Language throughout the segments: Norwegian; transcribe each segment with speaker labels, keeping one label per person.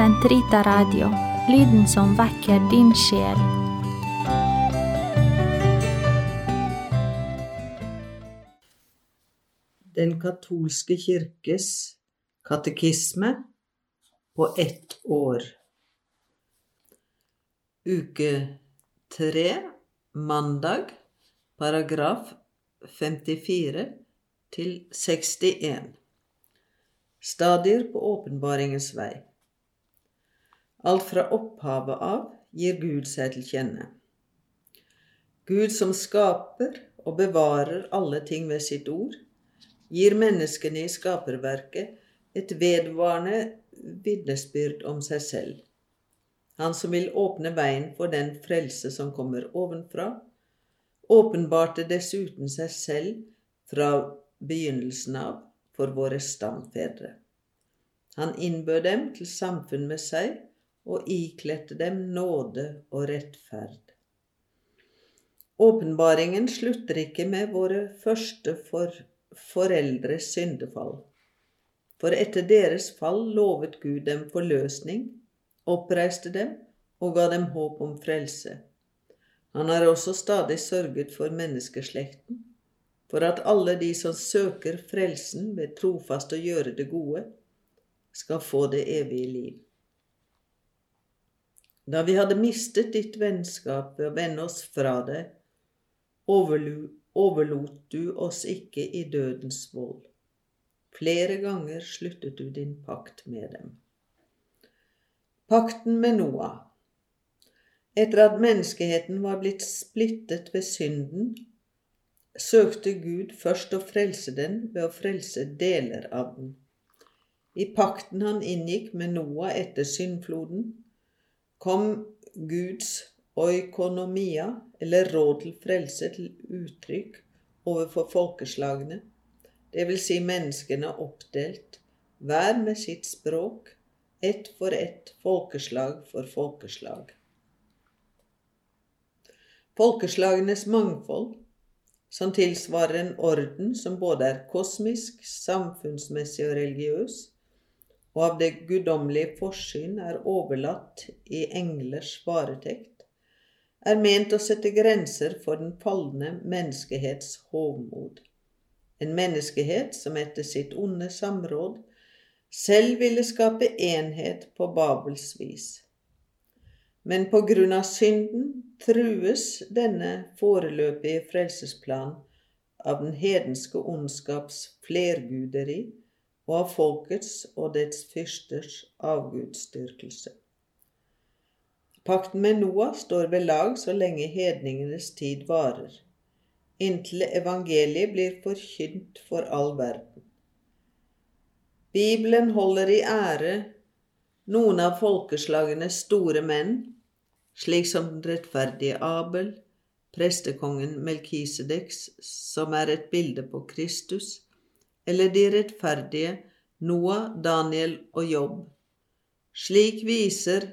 Speaker 1: Sentrita Radio, lyden som vekker din sjel.
Speaker 2: Den katolske kirkes katekisme på ett år. Uke tre, mandag, paragraf 54 til 61. Stadier på åpenbaringens vei. Alt fra opphavet av gir Gud seg til kjenne. Gud som skaper og bevarer alle ting ved sitt ord, gir menneskene i skaperverket et vedvarende vitnesbyrd om seg selv. Han som vil åpne veien for den frelse som kommer ovenfra, åpenbarte dessuten seg selv fra begynnelsen av for våre stamfedre. Han innbød dem til samfunn med seg og ikledte dem nåde og rettferd. Åpenbaringen slutter ikke med våre første for foreldres syndefall. For etter deres fall lovet Gud dem forløsning, oppreiste dem og ga dem håp om frelse. Han har også stadig sørget for menneskeslekten, for at alle de som søker frelsen ved trofast å gjøre det gode, skal få det evige liv. Da vi hadde mistet ditt vennskap ved å vende oss fra det, overlot du oss ikke i dødens vold. Flere ganger sluttet du din pakt med dem. Pakten med Noah. Etter at menneskeheten var blitt splittet ved synden, søkte Gud først å frelse den ved å frelse deler av den. I pakten han inngikk med Noah etter syndfloden, kom Guds oikonomia, eller råd til frelse, til uttrykk overfor folkeslagene, vil si menneskene oppdelt, hver med sitt språk, ett for ett, folkeslag for folkeslag. Folkeslagenes mangfold, som tilsvarer en orden som både er kosmisk, samfunnsmessig og religiøs, og av det guddommelige forsyn er overlatt i englers varetekt, er ment å sette grenser for den falne menneskehets hovmod. En menneskehet som etter sitt onde samråd selv ville skape enhet på Babels vis. Men på grunn av synden trues denne foreløpige frelsesplan av den hedenske ondskaps flerguderi og av folkets og dets fyrsters avgudsdyrkelse. Pakten med Noah står ved lag så lenge hedningenes tid varer, inntil evangeliet blir forkynt for all verden. Bibelen holder i ære noen av folkeslagenes store menn, slik som den rettferdige Abel, prestekongen Melkisedeks, som er et bilde på Kristus, eller de rettferdige Noah, Daniel og Jobb. Slik viser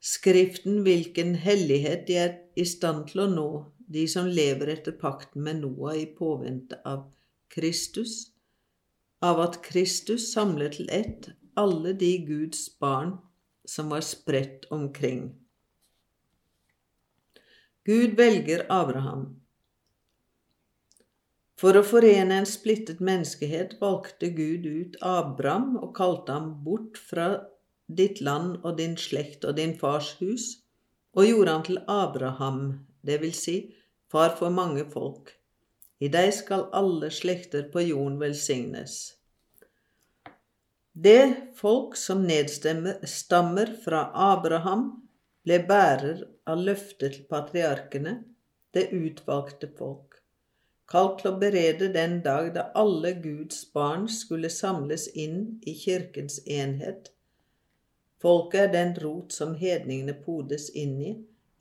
Speaker 2: Skriften hvilken hellighet de er i stand til å nå, de som lever etter pakten med Noah i påvente av Kristus, av at Kristus samler til ett alle de Guds barn som var spredt omkring. Gud velger Abraham, for å forene en splittet menneskehet valgte Gud ut Abraham og kalte ham bort fra ditt land og din slekt og din fars hus, og gjorde ham til Abraham, det vil si far for mange folk. I deg skal alle slekter på jorden velsignes. Det folk som nedstammer fra Abraham, ble bærer av løftet til patriarkene, det utvalgte folk kalt til å berede den dag da alle Guds barn skulle samles inn i kirkens enhet. Folket er den rot som hedningene podes inn i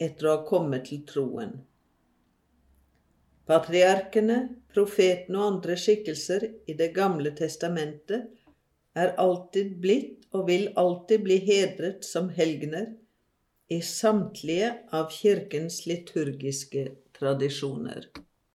Speaker 2: etter å ha kommet til troen. Patriarkene, profetene og andre skikkelser i Det gamle testamentet er alltid blitt og vil alltid bli hedret som helgener i samtlige av kirkens liturgiske tradisjoner.